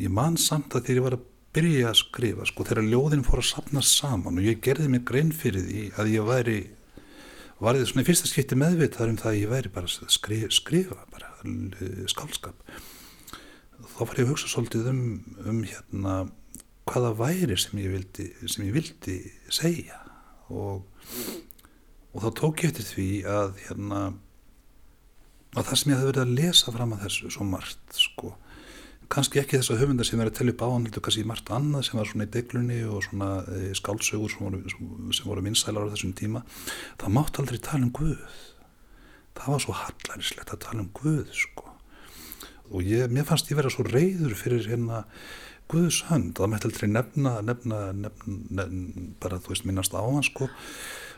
ég man samt að þegar ég var að byrja að skrifa sko þegar ljóðin fór að sapna saman og ég gerði mig grein fyrir því að ég væri var þið svona í fyrsta skipti meðvitað um það að ég væri bara að skrifa, skrifa bara skálskap þá var ég að hugsa svolítið um, um hérna hvaða væri sem ég vildi, sem ég vildi segja. Og, og þá tók ég eftir því að hérna að það sem ég hafði verið að lesa fram að þessu svo margt sko kannski ekki þess að höfundar sem er að tellja upp á hann heldur kannski margt annað sem var svona í deglunni og svona e, skálsögur sem voru, voru vinsælar á þessum tíma. Það mátt aldrei tala um Guð. Það var svo hallarinslegt að tala um Guð sko. Og ég, mér fannst ég vera svo reyður fyrir hérna Guðs hönd. Það mætti aldrei nefna, nefna, nefna, nefna bara þú veist minnast á hann sko.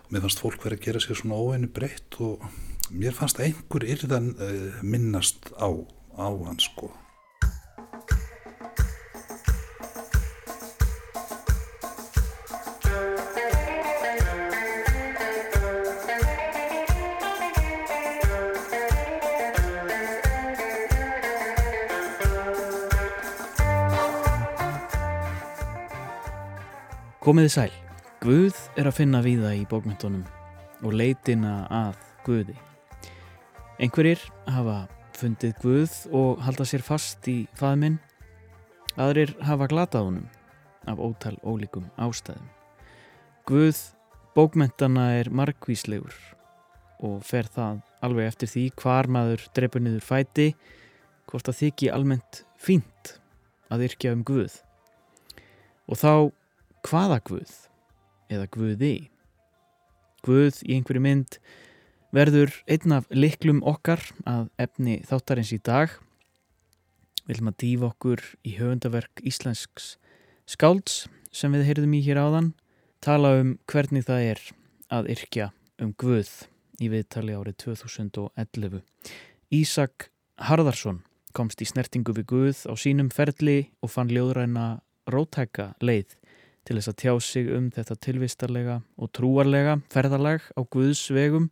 Og mér fannst fólk verið að gera sér svona óeinu breytt og mér fannst einhver yrðan uh, minnast á, á hann sko Komiði sæl, Guð er að finna víða í bókmyndunum og leitina að Guði. Einhverjir hafa fundið Guð og halda sér fast í faðminn, aðrir hafa glatað honum af ótal ólíkum ástæðum. Guð bókmyndana er markvíslegur og fer það alveg eftir því hvar maður dreipur niður fæti hvort að þykji almennt fínt að yrkja um Guð. Og þá hvaða Guð eða Guði. Guð í einhverju mynd verður einn af liklum okkar að efni þáttarins í dag. Við viljum að dýfa okkur í höfundaverk íslensks skálds sem við heyrðum í hér áðan, tala um hvernig það er að yrkja um Guð í viðtali árið 2011. Ísak Harðarsson komst í snertingu við Guð á sínum ferli og fann ljóðræna rótæka leið til þess að tjá sig um þetta tilvistarlega og trúarlega ferðalag á Guðs vegum.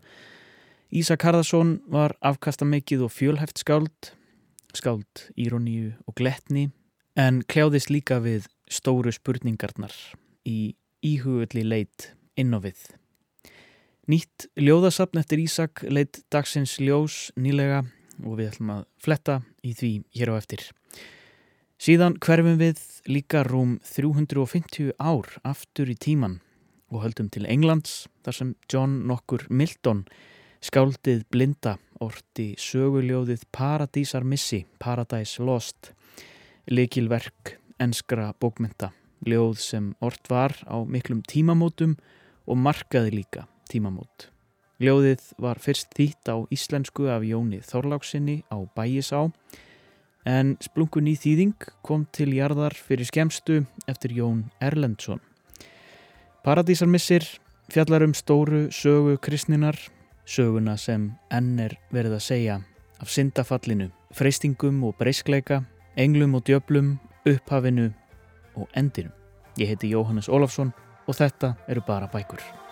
Ísak Harðarsson var afkastamikið og fjölhæft skáld, skáld íroníu og gletni, en kljáðist líka við stóru spurningarnar í íhugulli leit inn á við. Nýtt ljóðasapn eftir Ísak leitt dagsins ljós nýlega og við ætlum að fletta í því hér á eftir. Síðan hverfum við líka rúm 350 ár aftur í tíman og höldum til Englands þar sem John nokkur Milton skáldið blinda orti söguljóðið Paradísar Missi, Paradise Lost, likilverk enskra bókmynda, ljóð sem ort var á miklum tímamótum og markaði líka tímamót. Ljóðið var fyrst þýtt á íslensku af Jóni Þorláksinni á Bæjisá en splungun í þýðing kom til jarðar fyrir skemstu eftir Jón Erlendsson. Paradísarmissir fjallar um stóru sögu kristninar, söguna sem enn er verið að segja af syndafallinu, freystingum og breyskleika, englum og djöblum, upphafinu og endinu. Ég heiti Jóhannes Ólafsson og þetta eru bara bækur.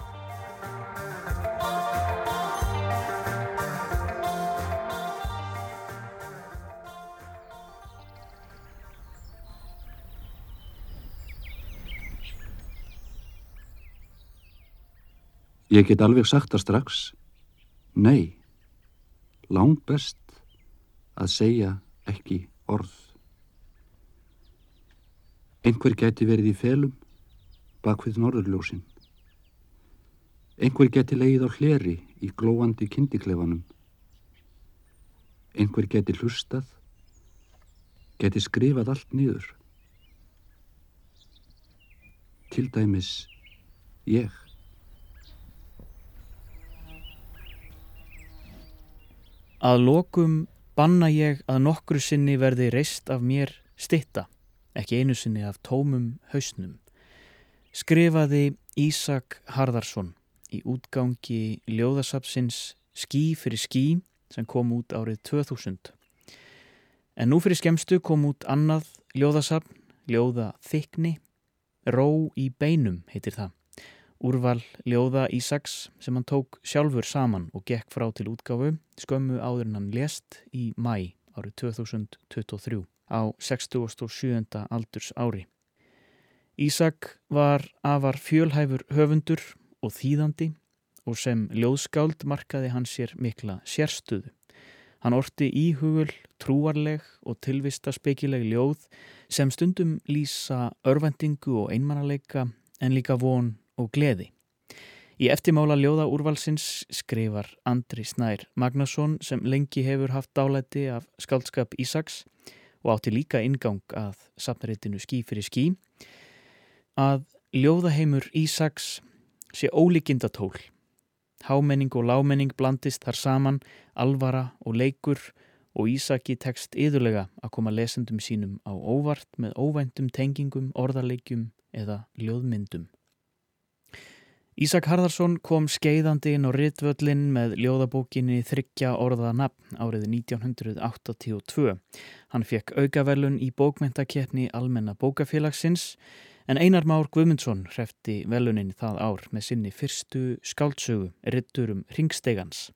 Ég get alveg sagt það strax, nei, langt best að segja ekki orð. Einhver geti verið í felum bak við norðurljósin. Einhver geti leið á hleri í glóandi kindiklefanum. Einhver geti hlustað, geti skrifað allt nýður. Til dæmis ég. Að lokum banna ég að nokkru sinni verði reist af mér stitta, ekki einu sinni af tómum hausnum. Skrifaði Ísak Harðarsson í útgangi ljóðasapsins Skí fyrir skí sem kom út árið 2000. En nú fyrir skemstu kom út annað ljóðasapn, ljóða þykni, Ró í beinum heitir það úrval ljóða Ísaks sem hann tók sjálfur saman og gekk frá til útgáfu skömmu áður hann lést í mæ árið 2023. á 67. aldurs ári. Ísak var afar fjölhæfur höfundur og þýðandi og sem ljóðskáld markaði hann sér mikla sérstuðu. Hann orti íhugul, trúarleg og tilvistaspekileg ljóð sem stundum lýsa örvendingu og einmannaleika en líka von og gleði. Í eftirmála ljóða úrvalsins skrifar Andri Snær Magnason sem lengi hefur haft dálæti af skáldskap Ísaks og átti líka ingang að sapnaritinu Skí fyrir skí að ljóðaheimur Ísaks sé ólíkindatól. Hámenning og lámenning blandist þar saman, alvara og leikur og Ísaki tekst yðurlega að koma lesendum sínum á óvart með óvæntum tengingum, orðarleikjum eða ljóðmyndum. Ísak Harðarsson kom skeiðandi inn á Ritvöllin með ljóðabókinni Þryggja orða nafn árið 1982. Hann fekk aukavelun í bókmentakeppni Almenna bókafélagsins en Einar Már Guðmundsson hrefti velunin það ár með sinni fyrstu skáldsögu Ritturum Ringstegans.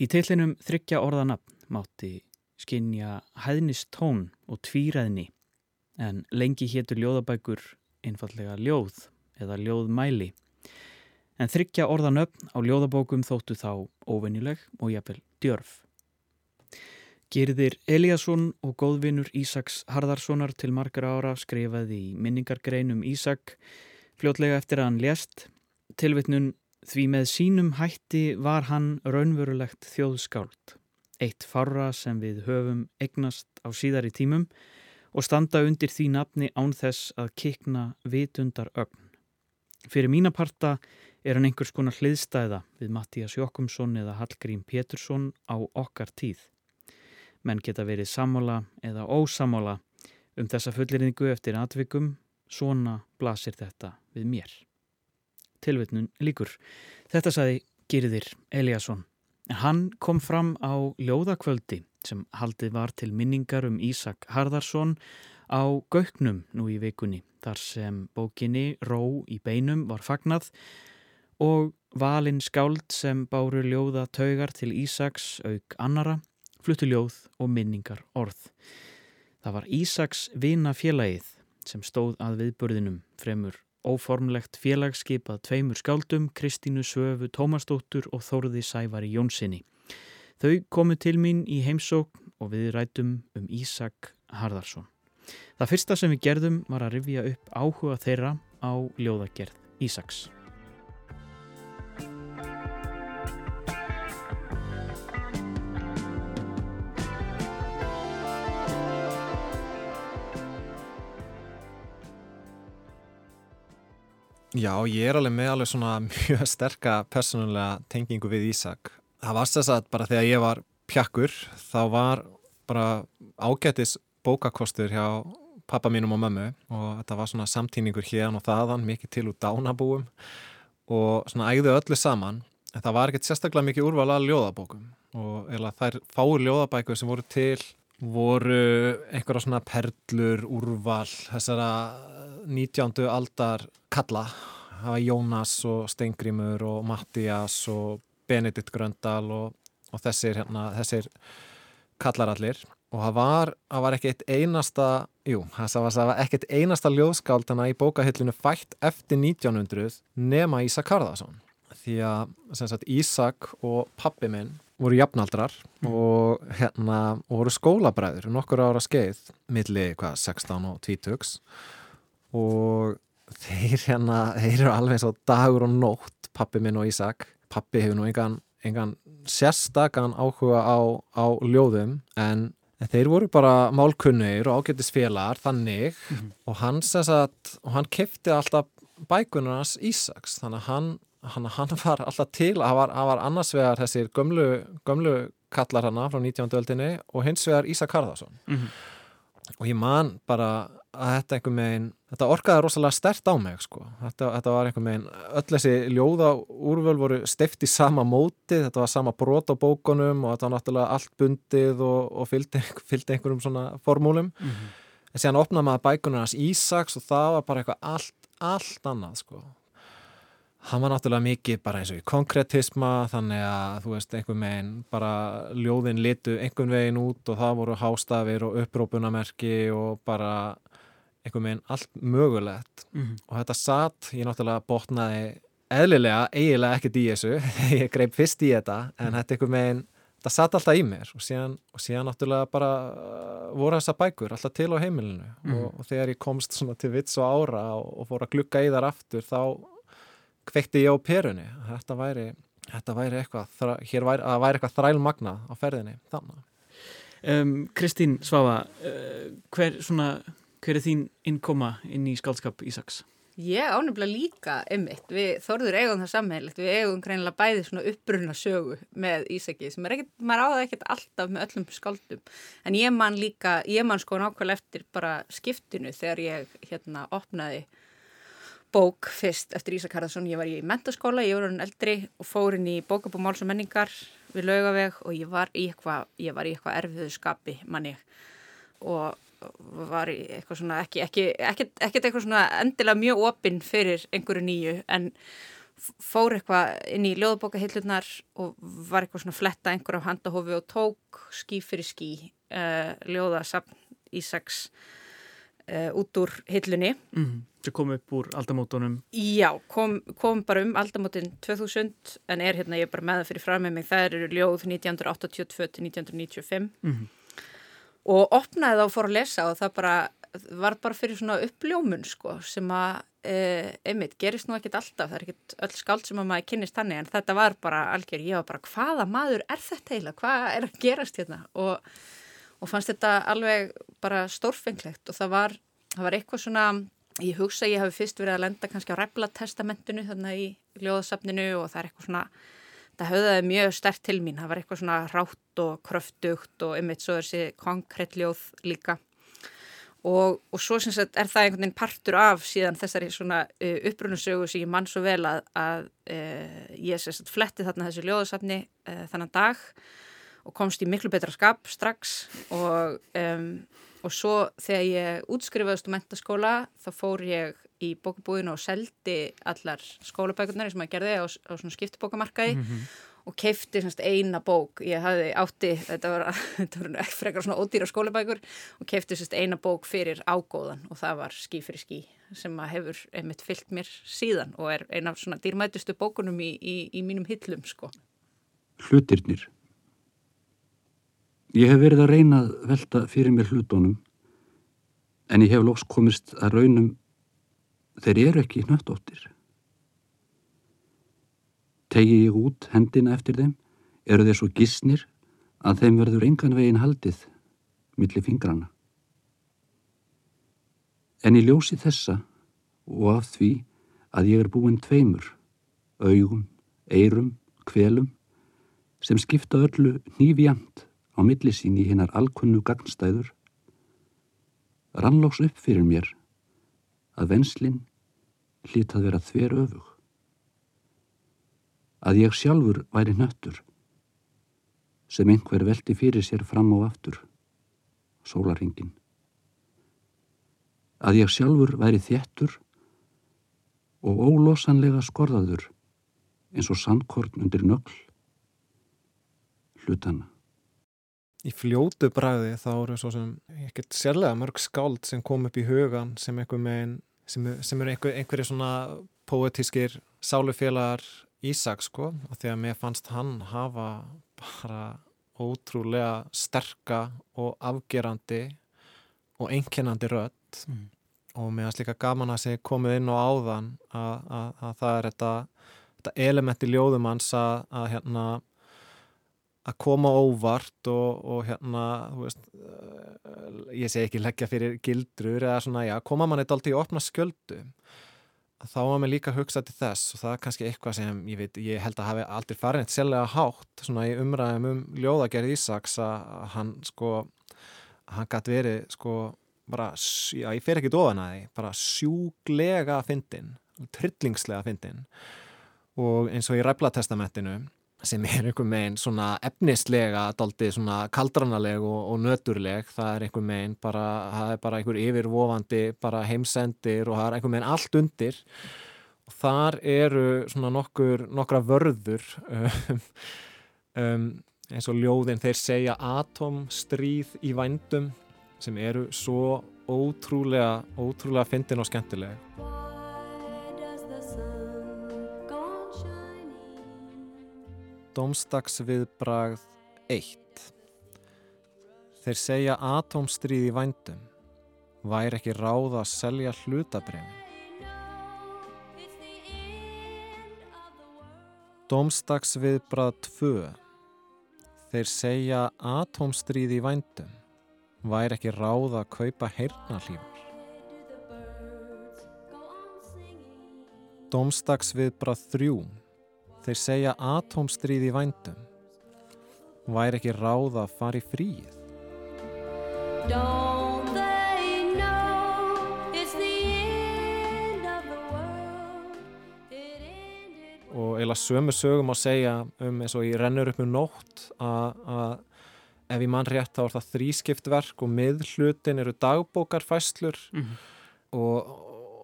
Í teillinum Þryggja orða nafn mátti skinja hæðnist tón og tvíræðni en lengi héttur ljóðabækur einfallega ljóð eða ljóðmæli en þryggja orðanöfn á ljóðabókum þóttu þá óvennileg og jafnvel djörf. Girðir Eliasson og góðvinur Ísaks Harðarssonar til margar ára skrifaði í minningargreinum Ísak fljótlega eftir að hann lést. Tilvitnun því með sínum hætti var hann raunverulegt þjóðskáld. Eitt farra sem við höfum eignast á síðari tímum og standa undir því nafni án þess að kikna vitundar ögn. Fyrir mínaparta er hann einhvers konar hliðstæða við Mattías Jokkumsson eða Hallgrím Pétursson á okkar tíð. Menn geta verið sammála eða ósamála um þessa fulleringu eftir atvikum, svona blasir þetta við mér. Tilvitnun líkur. Þetta saði Girðir Eliasson. Hann kom fram á ljóðakvöldi sem haldið var til minningar um Ísak Harðarsson á Gauknum nú í vikunni þar sem bókinni Ró í beinum var fagnað og valin skáld sem báru ljóða taugar til Ísaks auk annara fluttu ljóð og minningar orð. Það var Ísaks vina félagið sem stóð að viðburðinum fremur óformlegt félagskipað tveimur skáldum, Kristínu Söfu Tómasdóttur og Þóruði Sævari Jónssoni. Þau komu til mín í heimsókn og við rætum um Ísak Harðarsson. Það fyrsta sem við gerðum var að rifja upp áhuga þeirra á ljóðagerð Ísaks. Já, ég er alveg með alveg svona mjög sterka personulega tengingu við Ísak. Það var þess að bara þegar ég var pjakkur þá var bara ágætis bókakostur hjá pappa mínum og mömmu og þetta var svona samtíningur hérna og þaðan, mikið til úr dánabúum og svona ægðu öllu saman. En það var ekkert sérstaklega mikið úrval að ljóðabókum og eða þær fáur ljóðabækur sem voru til voru einhverja svona perlur, úrval, þessara 19. aldar kalla það var Jónas og Steingrimur og Mattias og Benedikt Gröndal og, og þessir, hérna, þessir kallarallir og það var, það var ekki eitt einasta jú, það var, var ekki eitt einasta ljóðskáldana í bókahillinu fætt eftir 1900 nema Ísak Harðarsson því að sagt, Ísak og pappi minn voru jafnaldrar mm. og, hérna, og voru skólabræður nokkur ára skeið milli hvað, 16 og 20 og þeir hérna, þeir eru alveg svo dagur og nótt, pappi minn og Ísak pappi hefur nú engan, engan sérstakann áhuga á, á ljóðum en þeir voru bara málkunnir og ágættis félagar þannig mm -hmm. og hann að og hann kefti alltaf bækunarnas Ísaks þannig að hann, hann, hann var alltaf til hann var, var annars vegar þessir gömlu, gömlu kallar hana frá 19. öldinni og hins vegar Ísak Harðarsson mm -hmm. og ég man bara að þetta einhver megin, þetta orkaði rosalega stert á mig sko, þetta, þetta var einhver megin öll þessi ljóða úrvöld voru stift í sama móti, þetta var sama brot á bókunum og þetta var náttúrulega allt bundið og, og fylgdi, fylgdi einhverjum svona formúlum, mm -hmm. en síðan opnaði maður bækunarnas Ísaks og það var bara eitthvað allt, allt annað sko hann var náttúrulega mikið bara eins og í konkretisma þannig að þú veist einhver megin bara ljóðin litu einhvern veginn út og það voru hástafir og upprópunamerki og bara einhver megin allt mögulegt. Mm -hmm. og þetta satt, ég náttúrulega botnaði eðlilega, eiginlega ekkert í þessu. Ég greip fyrst í þetta en þetta einhver megin, þetta satt alltaf í mér. Og síðan, og síðan náttúrulega bara uh, voru þessa bækur alltaf til á heimilinu. Mhm. og, og þegar ég komst svona til vits og ára og, og fór að glugga í þar aftur þá kveikti ég á perunni. Þetta væri, þetta væri eitthvað hér væri, að það væri eitthvað þrælmagna á ferðinni þannig um, Kristín Svafa uh, hver, svona, hver er þín innkoma inn í skaldskap Ísaks? Ég ánefnilega líka einmitt, við þorður eigum það sammeilegt, við eigum greinilega bæði svona uppruna sögu með Ísaki sem er ekkert, maður á það ekkert alltaf með öllum skaldum, en ég man líka, ég man sko nákvæmlega eftir bara skiptinu þegar ég hérna opnaði bók fyrst eftir Ísak Harðarsson, ég var í mentaskóla, ég var hann eldri og fór inn í bókabú máls og menningar við laugaveg og ég var í eitthvað, ég var í eitthvað erfiðu skapi manni og var í eitthvað svona ekki, ekki, ekki, ekki eitthvað svona endilega mjög opinn fyrir einhverju nýju en fór eitthvað inn í ljóðabókahillurnar og var eitthvað svona fletta einhver á handahófi og tók skí fyrir skí uh, ljóðasafn Ísaks uh, út úr hillunni. Mm. Sem kom upp úr aldamótunum? Já, kom, kom bara um aldamótin 2000 en er hérna, ég er bara með það fyrir fram með mig, það eru ljóð 1982 til 1995 mm. og opnaði það og fór að lesa og það bara var bara fyrir svona uppljómun sko sem að e, einmitt gerist nú ekkit alltaf, það er ekkit öll skáld sem að maður kynnist þannig en þetta var bara algjör, ég var bara hvaða maður er þetta eiginlega, hvað er að gerast hérna? Og, og fannst þetta alveg bara stórfenglegt og það var, það var eitthvað svona ég hugsa að ég hafi fyrst verið að lenda kannski á ræflatestamentinu þannig í ljóðasafninu og það er eitthvað svona það höfðaði mjög stert til mín, það var eitthvað svona rátt og kröftugt og einmitt svo er þessi konkrétt ljóð líka. Og, og svo sem sagt er það einhvern veginn partur af síðan þessari svona uh, upprunasögu sem ég mann svo vel að, að uh, ég sem sagt fletti þarna þessu ljóðasafni uh, þannan dag og komst í miklu betra skap strax og, um, og svo þegar ég útskrifaðist um mentaskóla þá fór ég í bókabúðinu og seldi allar skólabækurnar sem að gerði á, á svona skiptibókamarkaði og keifti semst eina bók ég hafði átti, þetta var, þetta var ekki frekar svona ódýra skólabækur og keifti semst eina bók fyrir ágóðan og það var skí fyrir skí sem að hefur einmitt fyllt mér síðan og er eina af svona dýrmætustu bókunum í, í, í mínum hillum sko. Hlutirnir. Ég hef verið að reyna að velta fyrir mér hlutónum en ég hef loks komist að raunum þeir eru ekki hnöttóttir. Tegi ég út hendina eftir þeim eru þeir svo gissnir að þeim verður engan veginn haldið milli fingrana. En í ljósi þessa og af því að ég er búinn tveimur, augum, eirum, kvelum, sem skipta öllu nýfjant á milli sín í hinnar alkunnu gagnstæður, rannlóks upp fyrir mér að venslinn hlýtt að vera þver öfug. Að ég sjálfur væri nöttur, sem einhver velti fyrir sér fram og aftur, sólaringin. Að ég sjálfur væri þjettur og ólosanlega skorðaður eins og sandkorn undir nögl hlutana. Í fljótu bræði þá eru svo sem ekkert sérlega mörg skáld sem kom upp í hugan sem einhver megin sem, sem eru einhver, einhverju svona poetískir sálufélagar Ísak sko og því að mér fannst hann hafa bara ótrúlega sterka og afgerandi og einkennandi rödd Mm. og mér fannst líka gaman að segja komið inn og áðan að, að, að það er þetta, þetta element í ljóðum hans að, að hérna að koma óvart og, og hérna, þú veist, uh, ég segi ekki leggja fyrir gildrur eða svona, já, koma manni dálítið í opna skjöldu. Þá var mér líka að hugsa til þess og það er kannski eitthvað sem ég veit, ég held að hafi aldrei farið neitt sérlega hátt svona í umræðum um ljóðagerð Ísaks að hann sko, hann gæti verið sko bara, já, ég fer ekki ofan að því, bara sjúglega fyndin, trillingslega fyndin og eins og í ræflatestamentinu sem er einhver megin svona efnislega daldið svona kaldranaleg og, og nöturleg, það er einhver megin bara, það er bara einhver yfirvofandi bara heimsendir og það er einhver megin allt undir. Og þar eru svona nokkur, nokkra vörður um, um, eins og ljóðin þeir segja atomstríð í vændum sem eru svo ótrúlega, ótrúlega fyndin og skemmtileg Dómstagsviðbragð 1 Þeir segja atomstríð í vændum væri ekki ráð að selja hlutabrefin Dómstagsviðbrað 2 Þeir segja atomstríð í vændum væri ekki ráð að kaupa heyrnarlífar. Dómstagsviðbrað 3 Þeir segja atomstríð í vændum væri ekki ráð að fara í fríið. Don't they know it's the end of the world? It ended og eiginlega sömu sögum að segja um eins og ég rennur upp um nótt að að ef ég mann rétt þá er það þrískipt verk og miðhlutin eru dagbókarfæslur Mhm. og,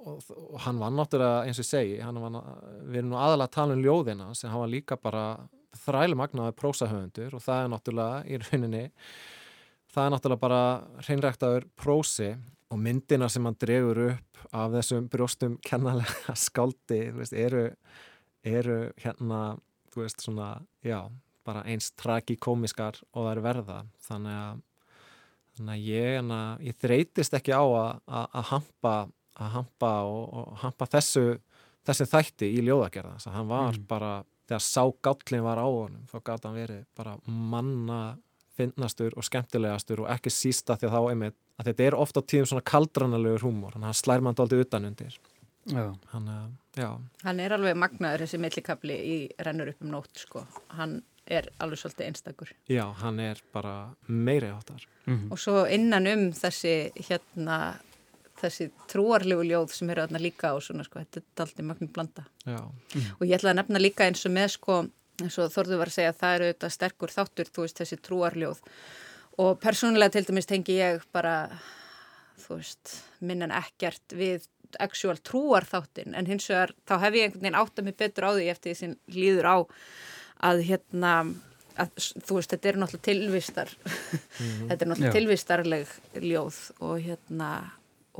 og, og hann var náttúrulega eins og segi, var, við erum nú aðalega að tala um ljóðina sem hann var líka bara þrælumagnaði prósahöfundur og það er náttúrulega í rauninni það er náttúrulega bara hreinræktaður prósi og myndina sem hann dregur upp af þessum brjóstum kennalega skáldi veist, eru, eru hérna, þú veist, svona já, bara eins tragikomiskar og það er verða. Þannig að, þannig að ég, hana, ég þreytist ekki á að, að, að hampa að hampa og, og hampa þessu þessi þætti í ljóðagerða þannig að hann var Mm. bara, þegar sá gállin var á honum, þá gátt hann verið bara manna finnastur og skemmtilegastur og ekki sísta því að þá einmitt, að þetta er ofta á tíðum svona kaldranalegur húmor, hann slær mann dálítið utanundir hann, eh, já, Hann er alveg magnaður þessi millikabli í rennur upp um nótt sko. Hann er alveg svolítið einstakur. já, hann er bara meiri áttar Mhm. Og svo innan um þessi hérna þessi trúarlegu ljóð sem eru þarna líka og svona sko, þetta er aldrei magnum blanda. já, Og ég ætla að nefna líka eins og með sko, eins og Þorður var að segja að það eru auðvitað sterkur þáttur, þú veist, þessi trúarljóð. Og persónulega til dæmis tengi ég bara, þú veist, minn en ekkert við actual trúar þáttin, en hins vegar þá hef ég einhvern veginn átt að mig betur á því eftir því sem líður á að hérna, að, þú veist, þetta eru náttúrulega tilvistar, þetta er náttúrulega Já. tilvistarleg ljóð og hérna,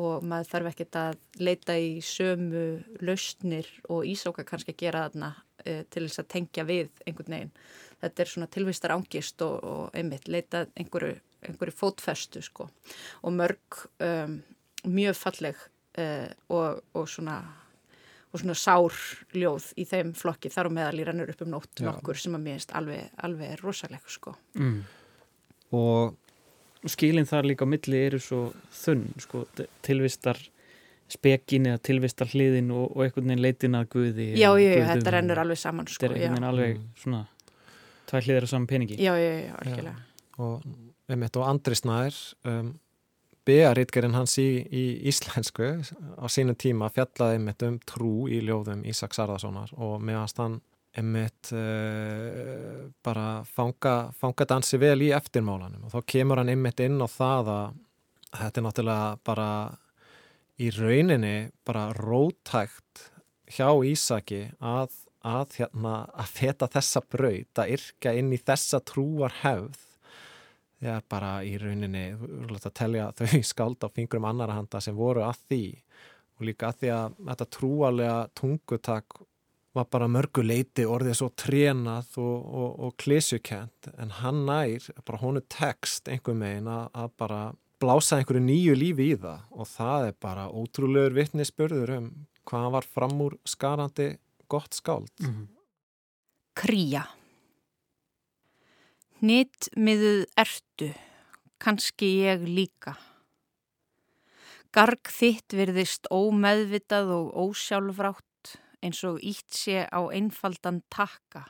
og maður þarf ekkert að leita í sömu lausnir og ísóka kannski að gera þarna uh, til þess að tengja við einhvern veginn. Þetta er svona tilvistar ángist og, og einmitt leita einhverju, einhverju fótfestu sko og mörg um, mjög falleg uh, og, og svona og svona sár ljóð í þeim flokki þar og meðal í rennur upp um nótt nokkur sem að mér finnst alveg, alveg rosaleg sko. Mm. og skilin þar líka á milli eru svo þunn sko, tilvistar spekin eða tilvistar hliðin og, og einhvern veginn leitin að guði Já, já, já, þetta rennur alveg saman þetta sko, er já. einhvern veginn alveg Mm. svona tvær hliðir á saman peningi Já, já, já, algjörlega. og, einmitt, og Andri Snær um, Bearitgerinn hans í, í íslensku á sínum tíma fjallaði einmitt um trú í ljóðum Ísak Sarðarssonar og meðast hann einmitt uh, bara fanga, fanga dansi vel í eftirmálanum. Og þá kemur hann einmitt inn á það að þetta er náttúrulega bara í rauninni bara rótækt hjá Ísaki að, að, hérna, að feta þessa braut, að yrkja inn í þessa trúar hefð Já, bara í rauninni, að telja þau skáld á fingrum annara handa sem voru að því. Og líka að því að þetta trúarlega tungutak var bara mörgu leiti orðið svo trénað og, og, og klísjukent en hann nær, bara honu text einhver megin að, að bara blása einhverju nýju lífi í það og það er bara ótrúlegur vitnisspörður um hvað hann var fram úr skarandi gott skáld. Mhm. Kría Nýttmiðuð ertu, kannski ég líka. Garg þitt virðist ómeðvitað og ósjálfrátt eins og ítt sé á einfaldan takka.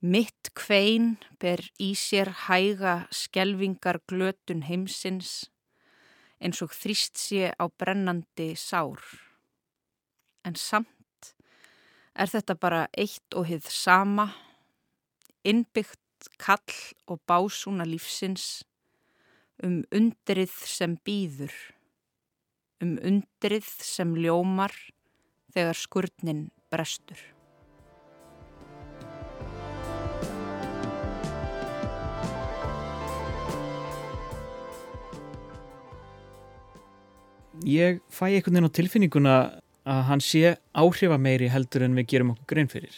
Mitt kvein ber í sér hæga skelvingar glötun heimsins eins og þrýst sé á brennandi sár. En samt er þetta bara eitt og hið sama, innbyggt kall og básúna lífsins um undrið sem býður, um undrið sem ljómar þegar skurnin brestur. Ég fæ einhvern veginn á tilfinninguna að hann sé áhrifa meiri heldur en við gerum okkur grein fyrir.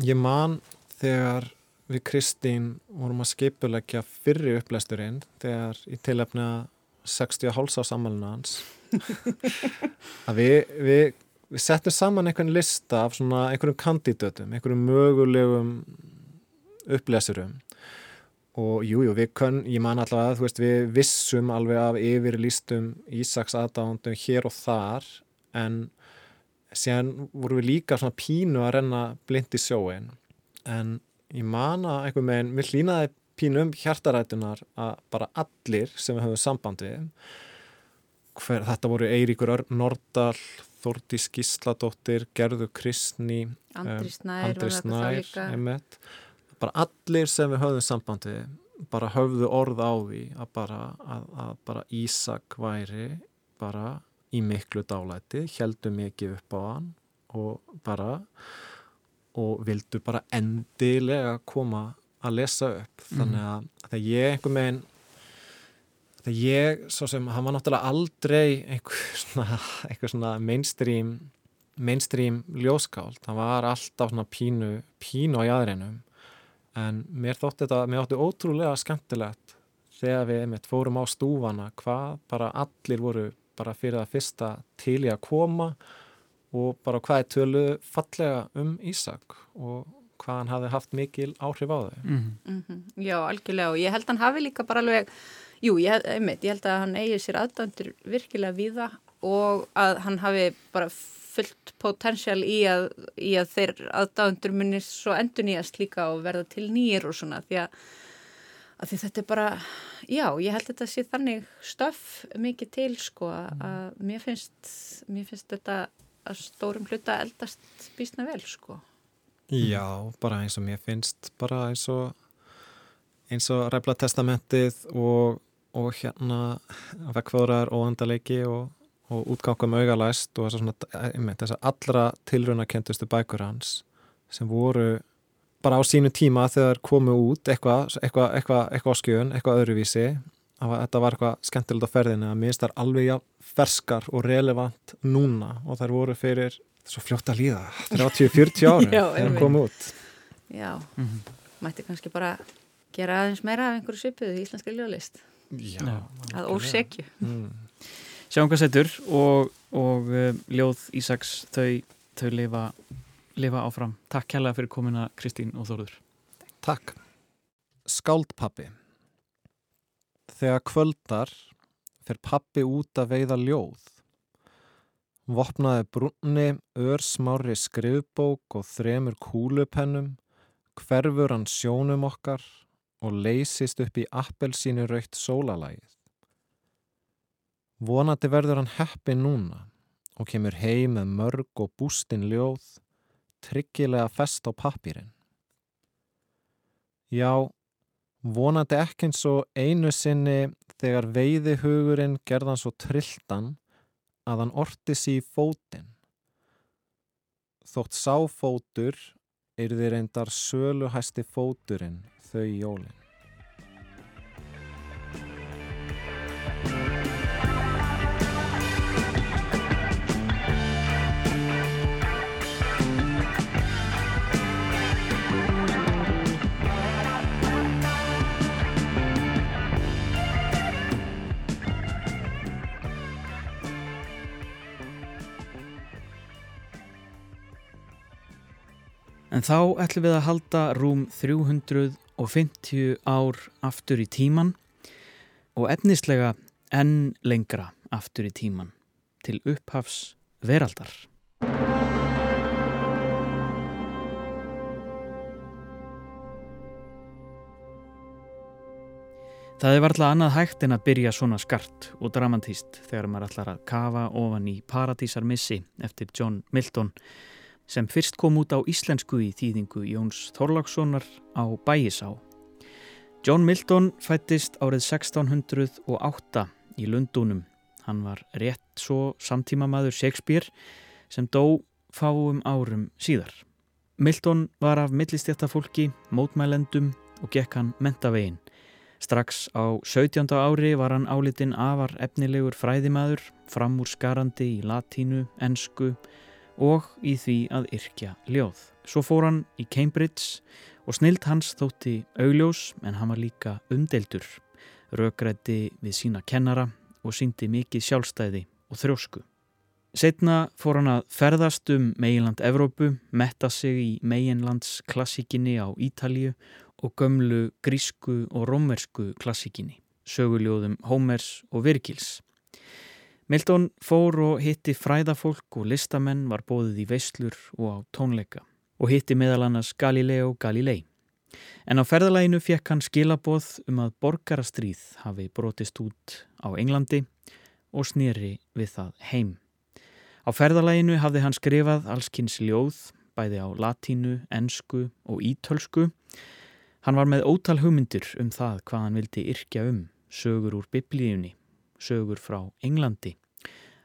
Ég man þegar við Kristín vorum að skipulegja fyrri upplæsturinn þegar í tilefni að 60 hálsa sammæluna hans að við, við, við settum saman einhvern lista af svona einhverjum kandidötum, einhverjum mögulegum upplæsurum og jú, jú, við kunn, ég man allavega að þú veist, við vissum alveg af yfirlýstum Ísaks aðdándum hér og þar en síðan vorum við líka svona pínu að renna blind í sjóin en ég man að einhver meginn, mér hlýnaði pínu um hjartarætunar að bara allir sem við höfum samband við hver, þetta voru Eiríkur Nordal Þórdís Gísladóttir, Gerður Kristni Andri Snær Andri Snær einmitt. bara allir sem við höfðum samband við bara höfðu orð á því að bara, að, að bara Ísak væri bara í miklu dálæti, heldur mikið upp á hann og bara og vildu bara endilega koma að lesa upp. Þannig að þegar ég einhver megin þegar ég, svo sem hann var náttúrulega aldrei einhver svona, einhver svona mainstream mainstream ljóskáld, hann var alltaf svona pínu, pínu á jæðrinum en mér þótti þetta, mér þótti ótrúlega skemmtilegt þegar við einmitt fórum á stúfana hvað bara allir voru bara fyrir það fyrsta til í að koma og bara hvað er tölu fallega um Ísak og hvað hann hafði haft mikil áhrif á þau. Mm. Mhm, Já, algjörlega og ég held hann hafi líka bara alveg, jú, ég, einmitt, ég held að hann eigi sér aðdöndur virkilega víða og að hann hafi bara fullt potensial í að, í að þeir aðdöndur munir svo endur nýjast líka og verða til nýjir og svona því að, að því þetta er bara, já, ég held að þetta sé þannig stöf mikið til sko að mér finnst, mér finnst þetta að stórum hluta eldast býstna vel sko. Já, bara eins og mér finnst bara eins og eins og ræfla testamentið og, og hérna vekkfóðrar og andaleiki og, og útgangum augalæst og svona, einmitt, þessar allra tilraunakentustu bækur hans sem voru bara á sínu tíma þegar komu út eitthvað eitthva, eitthva, eitthva á skjön, eitthvað öðruvísi að þetta var eitthvað skemmtilegt á ferðinu að minnst þær alveg ja, ferskar og relevant núna og þær voru fyrir svo fljótt að líða 30-40 ári þegar einmitt. komu út Já, Mhm. mætti kannski bara gera aðeins meira af einhverju svipuðu í íslenska ljóðlist Já, að ósekju. mm. Sjáum hvað setur og, og um, ljóð Ísaks þau, þau lifa, lifa áfram. Takk kærlega fyrir komina Kristín og Þórður. Takk Skáldpappi Þegar kvöldar fer pappi út að veiða ljóð Vopnaði brunni, örsmári skrifbók og þremur kúlupennum, hverfur hann sjónum okkar og leysist upp í appelsínu raukt sólalægið. Vonandi verður hann heppi núna og kemur heim með mörg og bústin ljóð, tryggilega fest á pappirinn. Já, vonandi ekki eins og einu sinni þegar veiði hugurinn gerðan svo trilltan að hann orti sig í fótinn. Þótt sáfótur yrði reyndar söluhæsti fóturinn þau jólin. En þá ætlum við að halda rúm 350 ár aftur í tíman og efnislega enn lengra aftur í tíman til upphafs veraldar. Það er varla annað hægt en að byrja svona skart og dramantíst þegar maður ætlar að kafa ofan í Paradísarmissi eftir John Milton sem fyrst kom út á íslensku í þýðingu Jóns Þorlákssonar á Bægisá. John Milton fættist árið 1608 í Lundunum. Hann var rétt svo samtímamaður Shakespeare sem dó fáum árum síðar. Milton var af millistjættafólki, mótmælendum og gekk hann mentavegin. Strax á 17. ári var hann álitinn afar efnilegur fræðimaður, framúrskarandi í latínu, ensku og í því að yrkja ljóð. Svo fór hann í Cambridge og snild hans þótti augljós en hann var líka umdeldur, rökrætti við sína kennara og síndi mikið sjálfstæði og þrjósku. Setna fór hann að ferðast um meginland Evrópu, metta sig í meginlands klassíkinni á Ítalíu og gömlu grísku og rómersku klassíkinni, söguljóðum Hómers og Virkils. Milton fór og hitti fræðafólk og listamenn var bóðið í veislur og á tónleika og hitti meðal annars Galileo Galilei. En á ferðalæginu fekk hann skilaboð um að borgarastríð hafi brotist út á Englandi og snýri við það heim. Á ferðalæginu hafði hann skrifað allskins ljóð, bæði á latínu, ensku og ítölsku. Hann var með ótal hugmyndir um það hvað hann vildi yrkja um, sögur úr biblíunni, sögur frá Englandi.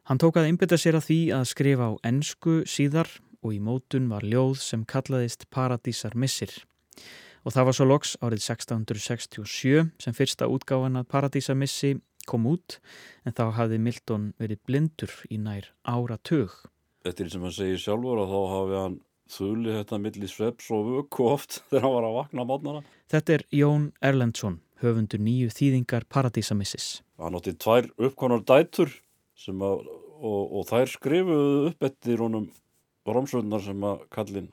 Hann tók að einbytta sér að því að skrifa á ensku síðar og í mótun var ljóð sem kallaðist Paradísar missir. Og það var svo loks árið 1667 sem fyrsta útgáfan að Paradísar missi kom út en þá hafði Milton verið blindur í nær áratug. Eftir sem hann segir sjálfur að þá hafi hann þulli þetta milli sveps og vöku oft þegar hann var að vakna á mótnana. Þetta er Jón Erlendsson, höfundur nýju þýðingar Paradísamissis. Hann átti tvær uppkonar dætur að, og, og þær skrifuðu upp eftir honum rómsvöldnar sem að kallinn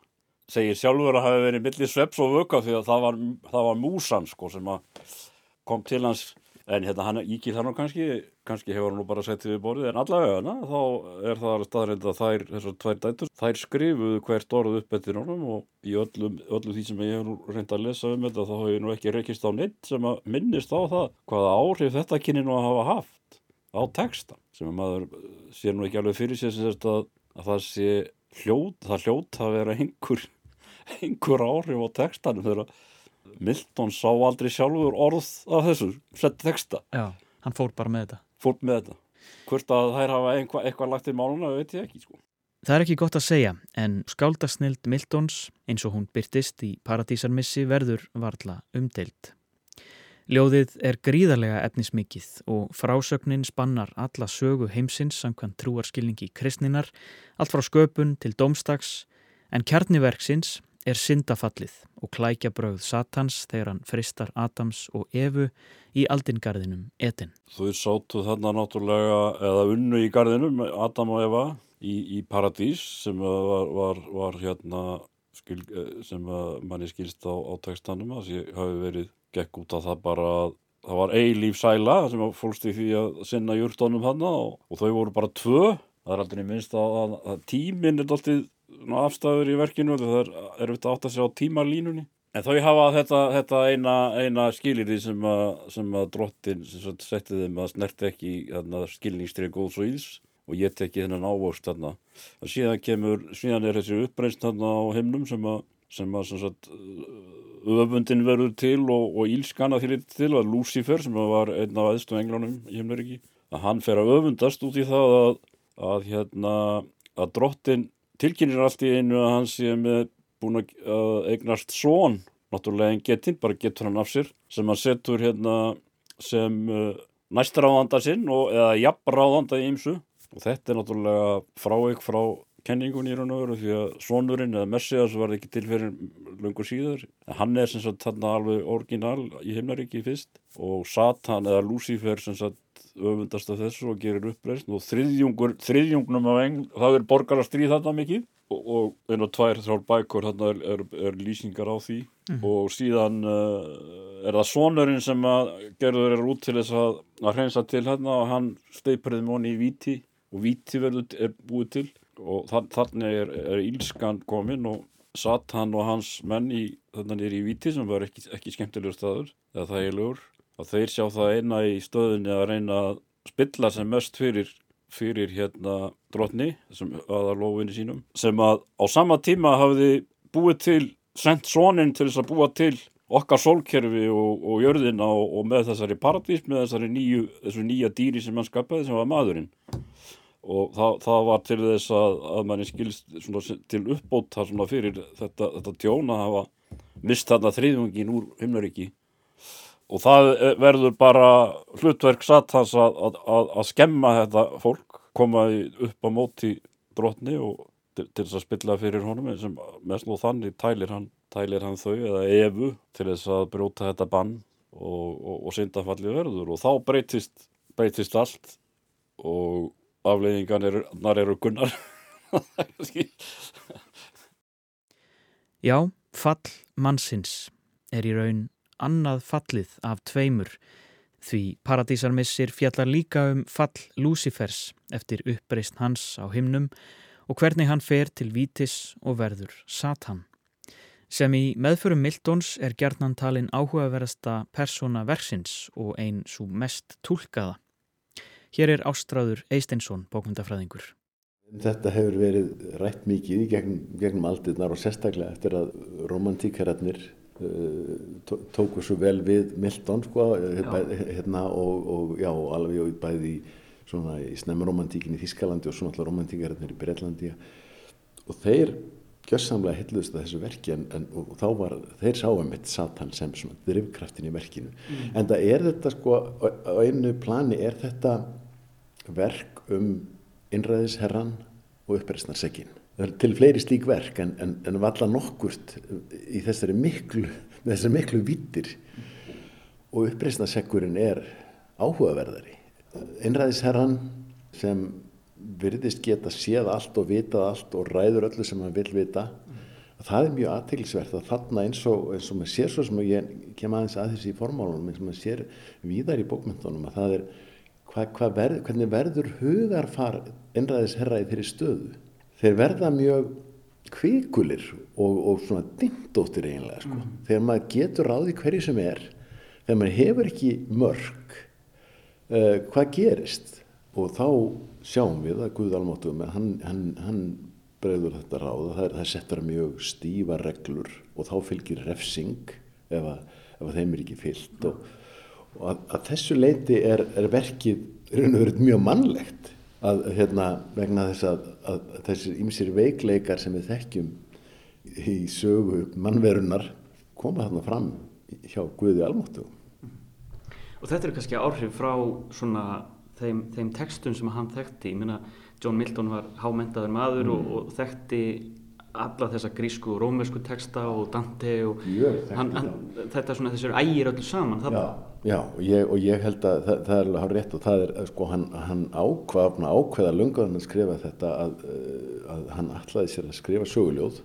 segir sjálfur að hafi verið milli sveps og vöka því að það var, það var músan sko sem kom til hans en hérna hann íkir það nú kannski kannski hefur hann nú bara sett við borðið en allavega na, þá er það alveg staðreind að þær þessar tvær dætur, þær skrifuðu hvert orð upp eftir honum og í öllum, öllum því sem ég hef nú reynd að lesa um þetta þá hef ég nú ekki reykist á neitt sem að minnist á það hvaða áhrif þetta kynni nú að hafa haft á texta sem að maður eh, sér nú ekki alveg fyrir sér sem sagt að, að það sé hljót, það hljót að vera einhver einhver áhrif á textanum þegar Milton sá aldrei sjálfur orð af þessu, sett texta Já, hann fór bara með þetta. fórt með þetta hvort að þær hafa einhvað, eitthvað lagt í máluna veit ég ekki sko Það er ekki gott að segja, en skáldasnild Miltons, eins og hún byrtist í Paradísarmissi, verður varla umdeild. Ljóðið er gríðarlega efnismikið og frásögnin spannar alla sögu heimsins samkvæmt trúarskilningi kristninar, allt frá sköpun til dómstags, en kjarniverksins er syndafallið og klækja brauð Satans þegar hann fristar Adams og Evu í aldingarðinum Eden. Þau sátu þarna náttúrulega eða unnu í garðinum, Adam og Eva í, í Paradís sem var, var, var hérna skil, eh, sem manni skilst á, á textanum að því hafi verið gekk út að það bara að það var eilíf sæla sem að fólst í því að sinna júrtónum hann og, og þau voru bara tvö það er aldrei minnst að, að, tíminn er alltaf afstæður í verkinu það er erfitt að átta sig á tímalínunni. En þau hafa þetta, þetta eina, eina skilirði sem að, sem að drottin setti þeim að snert ekki skilningstrið góðs og íls og ég tekki þennan ávöxt þarna. Og síðan kemur, síðan er þessi uppreist þarna á himnum sem að sem að sem sagt öfundin verður til og, og ílskan að því liti til að Lucifer sem var einn af aðstum englunum í himnaríki að hann fer að öfundast út í það að, að hérna að drottin tilkynir allt í einu að hann sé með búin að eignast són náttúrulega en getinn, bara getur hann af sér sem hann setur hérna sem uh, næstráðanda sinn og, eða jafnráðanda í ymsu og þetta er náttúrulega frávik frá kenningunni í raun og veru því að sonurinn eða Messias var ekki til fyrir lungur síður. Hann er sem sagt þarna alveg orginal í himnaríki fyrst og Satan eða Lucifer sem sagt öfundast af þessu og gerir uppreist og þriðjungur, þriðjungnum af engl, það er borgar að stríð þarna mikið. Og, og einu og tvær þrjálf bækur þarna er, er, er lýsingar á því. Og síðan uh, er það sonurinn sem að gerður er út til þess að, að hreinsa til hérna og hann steipur þeim honni í víti. Og víti verður er búið til og þa- þannig er, er ílskan komin og Satan og hans menn í, þannig er í víti sem var ekki, ekki skemmtilegur staður eða þægilegur að þeir sjá það eina í stöðunni að reyna að spilla sem mest fyrir fyrir hérna drotni sem aðalófinni sínum sem að á sama tíma hafði búið til sendt soninn til þess að búa til okkar sólkerfi og, og jörðina og, og með þessari paradís með þessari nýju, þessu nýja dýri sem hann skapaði sem var maðurinn og það, það var til þess að, að manni skilst svona, til uppbóta fyrir þetta, þetta tjón að hafa mist þarna þriðjungin úr himnaríki. Og það eh, verður bara hlutverk satans að, að, að, að skemma þetta fólk koma í- upp á móti drottni og til, til þess að spilla fyrir honum sem mest nú þannig tælir hann, tælir hann þau eða efu til þess að brjóta þetta bann og, og, og syndafalli verður. Og þá breytist, breytist allt og afleiðingan eru, eru gunnar Já, fall mannsins er í raun annað fallið af tveimur því Paradísarmissir fjallar líka um fall Lúsifers eftir uppreist hans á himnum og hvernig hann fer til vítis og verður Satan. Sem í meðförum Miltons er gjarnan talin áhugaverðasta persóna verksins og ein svo mest túlkaða. Hér er Ástráður Eisteinsson, bókmyndafræðingur. Þetta hefur verið rætt mikið í gegn, gegnum aldirnar og sérstaklega eftir að romantíkararnir uh, tó- tóku svo vel við Milton sko, bæ, hérna, og, og já, alveg og bæði í, í snemma romantíkin í Þískalandi og svona alltaf romantíkararnir í Breitlandi og þeir gjössamlega hilluðist að þessu verki en, en þá var, þeir sáum eitt Satan sem svona drifkraftin í verkinu. En það er þetta sko á, einu plani er þetta verk um innræðisherran og er til fleiri slík verk en, en, en valla nokkurt í þessari miklu, þessari miklu vittir og uppreisnarsekkurinn er áhugaverðari. Innræðisherran sem virðist geta séð allt og vitað allt og ræður öllu sem hann vil vita. Það er mjög aðteglisvert að þarna eins og, eins og maður sér svo sem ég kem aðeins að þessi í formálunum eins og maður sér víðar í bókmyndunum að það er hva, hva verð, hvernig verður hugarfar einræðis herra í þeirri stöðu? Þeir verða mjög kvikulir og, og svona dindóttir eiginlega sko. þegar maður getur ráði hverju sem er þegar maður hefur ekki mörg uh, hvað gerist? Og þá sjáum við að Guð almáttum hann, hann, hann bregður þetta ráð það það settur mjög stífa reglur og þá fylgir refsing ef að, ef að þeim er ekki fyllt og, og að, að þessu leiti er, er verkið mjög mannlegt að hérna vegna þess að, að þessir ýmsir veikleikar sem við þekkjum í sögu mannverunar koma þarna fram hjá Guði almáttu Og þetta eru kannski áhrif frá svona þeim, þeim textum sem hann þekkti. Ég meina, John Milton var hámentaður maður og, og þekkti alla þessa grísku og rómersku texta og Dante og þekkti hann, hann, þetta er svona þessir ægir öllu saman. Já, já og, ég, og ég held að það, það er alveg hár rétt og það er, sko, hann, hann ákvað, ákveða lungaðan að skrifa þetta að, eh, að hann ætlaði sér að skrifa söguljóð.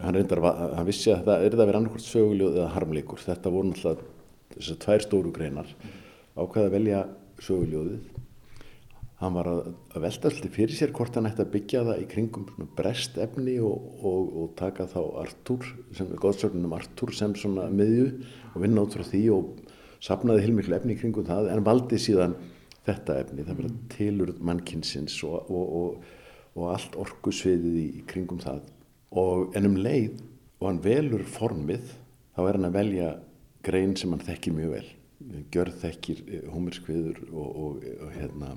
Hann reyndar, hann vissi að það er það verið annarkvort söguljóð eða harmleikur. Þetta voru náttúrulega þessar tvær stóru greinar. Ákveða að velja söguljóðið. Hann var að, að velta alltaf fyrir sér hvort hann ætti að byggja það í kringum brest efni og, og, og taka þá Artúr, sem góðsögnum Artúr sem svona miðju og vinna út frá því og sapnaði heilmiklu efni í kringum það en valdi síðan þetta efni, það verða tilurð mannkinsins og, og, og, og allt orkusviðið í, í kringum það. Og en um leið og hann velur formið þá er hann að velja grein sem hann þekkir mjög vel. Gjörð þekkir hómerskviður og, og, og hérna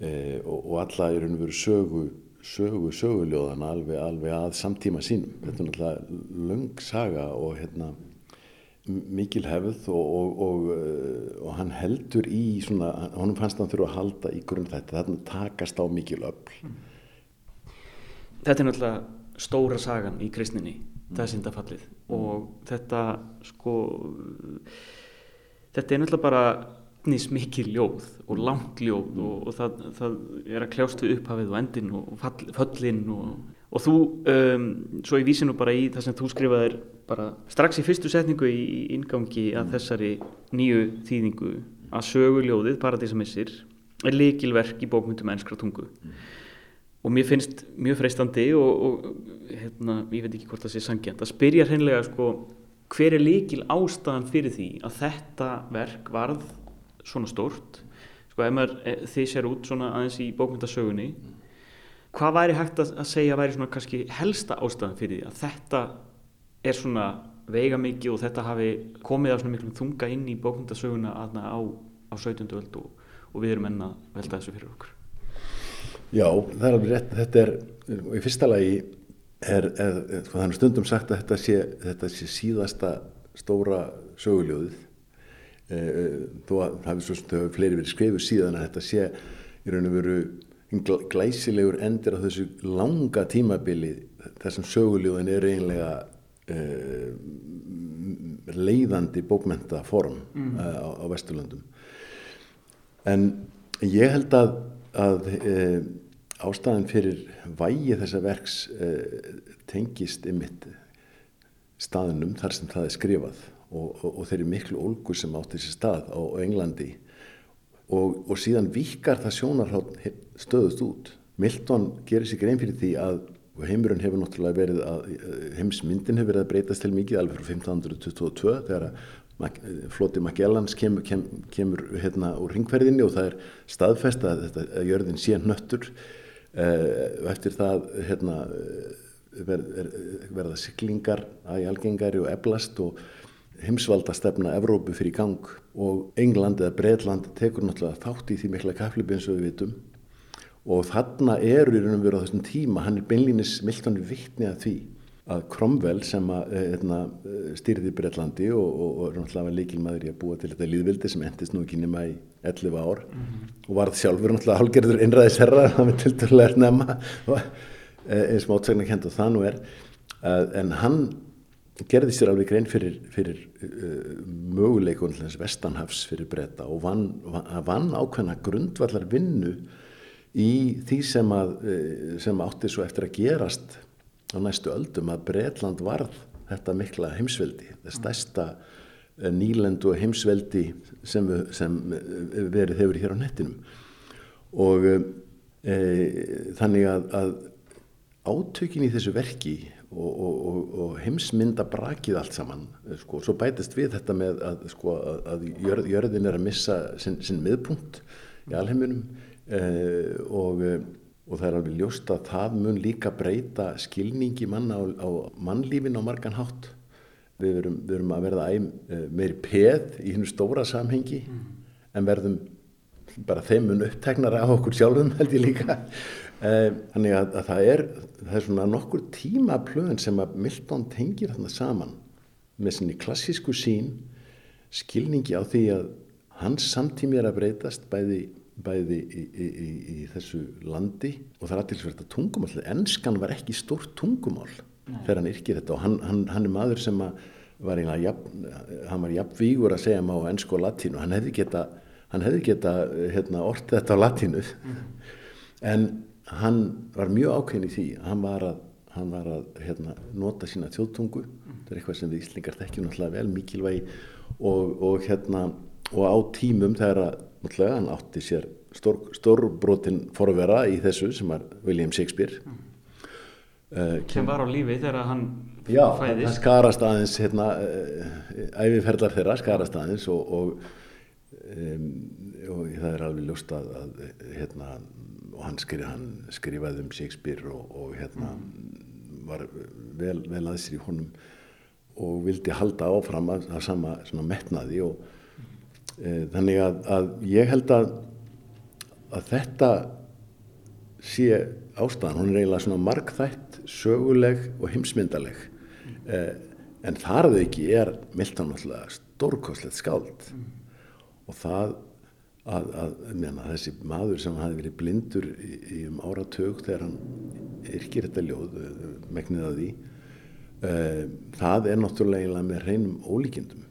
e, og, og alla raun og veru sögu sögu söguljóðana alveg, alveg að samtíma sínum. Þetta er náttúrulega löng saga og hérna mikil hefð og, og, eh, og hann heldur í svona, honum fannst hann þurfa að halda í grunn þetta, þarna takast á mikil öll þetta er náttúrulega stóra sagan í kristninni, það er syndafallið. Og þetta sko þetta er náttúrulega bara nýs mikil ljóð og langt ljóð og, og það, það er að kljást við upphafið og endin og fall, föllin og, og þú, um, svo ég vísi nú bara í það sem þú skrifaðir bara strax í fyrstu setningu í, ingangi að þessari nýju þýðingu að söguljóðið, Paradísamissir er líkilverk í bókmyndum ennskra tungu. Og mér finnst mjög freistandi og, og hérna, ég veit ekki hvort það sé sangjant að spyrja hreinlega sko hver er líkil ástæðan fyrir því að þetta verk varð svona stórt sko ef maður eh, sér út svona aðeins í bókmyndasögunni hvað væri hægt að, segja væri svona kannski helsta ástæðan fyrir því að þetta er svona veigamikið og þetta hafi komið af svona miklum þunga inn í bókmyndasöguna aðna á, á 17. öld og, og við erum enn að velta þessu fyrir okkur Já, það er alveg rétt. Þetta er, í fyrsta lagi er, er, er sko, stundum sagt að þetta sé, þetta sé síðasta stóra söguljóðið. E, þó að það hefur svo sem þau fleiri verið skrifuð síðan að þetta sé í raun og veru glæsilegur endir á þessu langa tímabili þessum söguljóðin er eiginlega e, leiðandi bókmentaform mm. á, á Vesturlöndum. En ég held að, að e, ástæðan fyrir vægi þessa verks tengist ymitt staðnum þar sem það er skrifað og, og, og þeirri miklu ólgur sem átti sér stað á Englandi og, og síðan vikar það sjónarhátt stöðust út. Milton gerir sig grein fyrir því að og heimurinn hefur náttúrulega verið að heimsmyndin hefur verið að breytast til mikið alveg frá 1522 þegar að floti Magellans kemur, kem, kemur hérna úr ringferðinni og það er staðfest að, þetta, að jörðin sé nöttur uh, eftir það hérna, ver, er, verða siglingar að algengari og eblast og heimsvalda stefna Evrópu fyrir gang og England eða Breitland tekur náttúrulega þátt í því mikla kaflibi eins og við vitum og þarna eru í raun og veru á þessum tíma, hann er beinlínis Milton vittni að því að Cromwell sem að, eitna, styrði Breitlandi og, og, og er náttúrulega líkilmaður í að búa til þetta líðvildi sem endist nú ekki nema í 11 ár mm -hmm. og varð sjálfur náttúrulega hálgerður einræðisherra það með tilturlega nefna eins og átsagna kent og það nú er en hann gerði sér alveg grein fyrir, fyrir uh, möguleikun vestanhafs fyrir breyta og vann, vann ákveðna grundvallar vinnu í því sem, að, sem átti svo eftir að gerast á næstu öldum að Breitland varð þetta mikla heimsveldi, það stærsta nýlendu heimsveldi sem, sem verið hefur hér á nettinum. Og e, þannig að, að átökin í þessu verki og, og, og, og heimsmynda brakið allt saman, sko, svo bætist við þetta með að, sko, að jörð, jörðin er að missa sinn, sinn miðpunkt í alheiminum Uh, og, og það er alveg ljóst að það mun líka breyta skilningi manna á, á mannlífin á margan hátt. Við verum, við verum að verða uh, meiri peð í hennu stóra samhengi mm. en verðum bara þeim mun uppteknar af okkur sjálfum held ég líka þannig að, að það er það er svona nokkur tímaplöðin sem að Milton tengir þarna saman með sinni klassísku sín skilningi á því að hans samtími er að breytast bæði bæði í, í, í, í þessu landi og það er aðtilsverð að tungumál ennskan var ekki stórt tungumál Nei. þegar hann yrkir þetta og hann, hann, hann er maður sem var jafn, hann var jafnvígur að segja má ennsku og latínu hann hefði geta, hann hefði geta hérna, ortið þetta á latínu mm. en hann var mjög ákveðin í því. Hann var að, hann var að hérna, nota sína þjóðtungu. Mm. þetta er eitthvað sem við Íslingar þekkjum náttúrulega vel mikilvægi. Og, og, hérna, og á tímum þegar að hann átti sér stór, stórbrotin forvera í þessu sem var William Shakespeare. Mm. uh, sem var á lífi þegar hann já, fæðist. hann skarast aðeins hérna, uh, æfiferðar þeirra skarast aðeins og, og, um, og það er alveg ljóst að, að hérna, og hann, skri, hann skrifaði um Shakespeare og, og hérna mm. var vel, vel aðsir í honum og vildi halda áfram að, að sama metnaði og Þannig að, að ég held að, að þetta sé ástæðan, hún er eiginlega svona markþætt, söguleg og heimsmyndaleg. Mm. Eh, en þar þau ekki er Milton náttúrulega stórkoslegt skáld mm. og það að, að mena, þessi maður sem hafi verið blindur í, í um áratög þegar hann yrkir þetta ljóð, megnið að því, eh, það er náttúrulega með hreinum ólíkindum.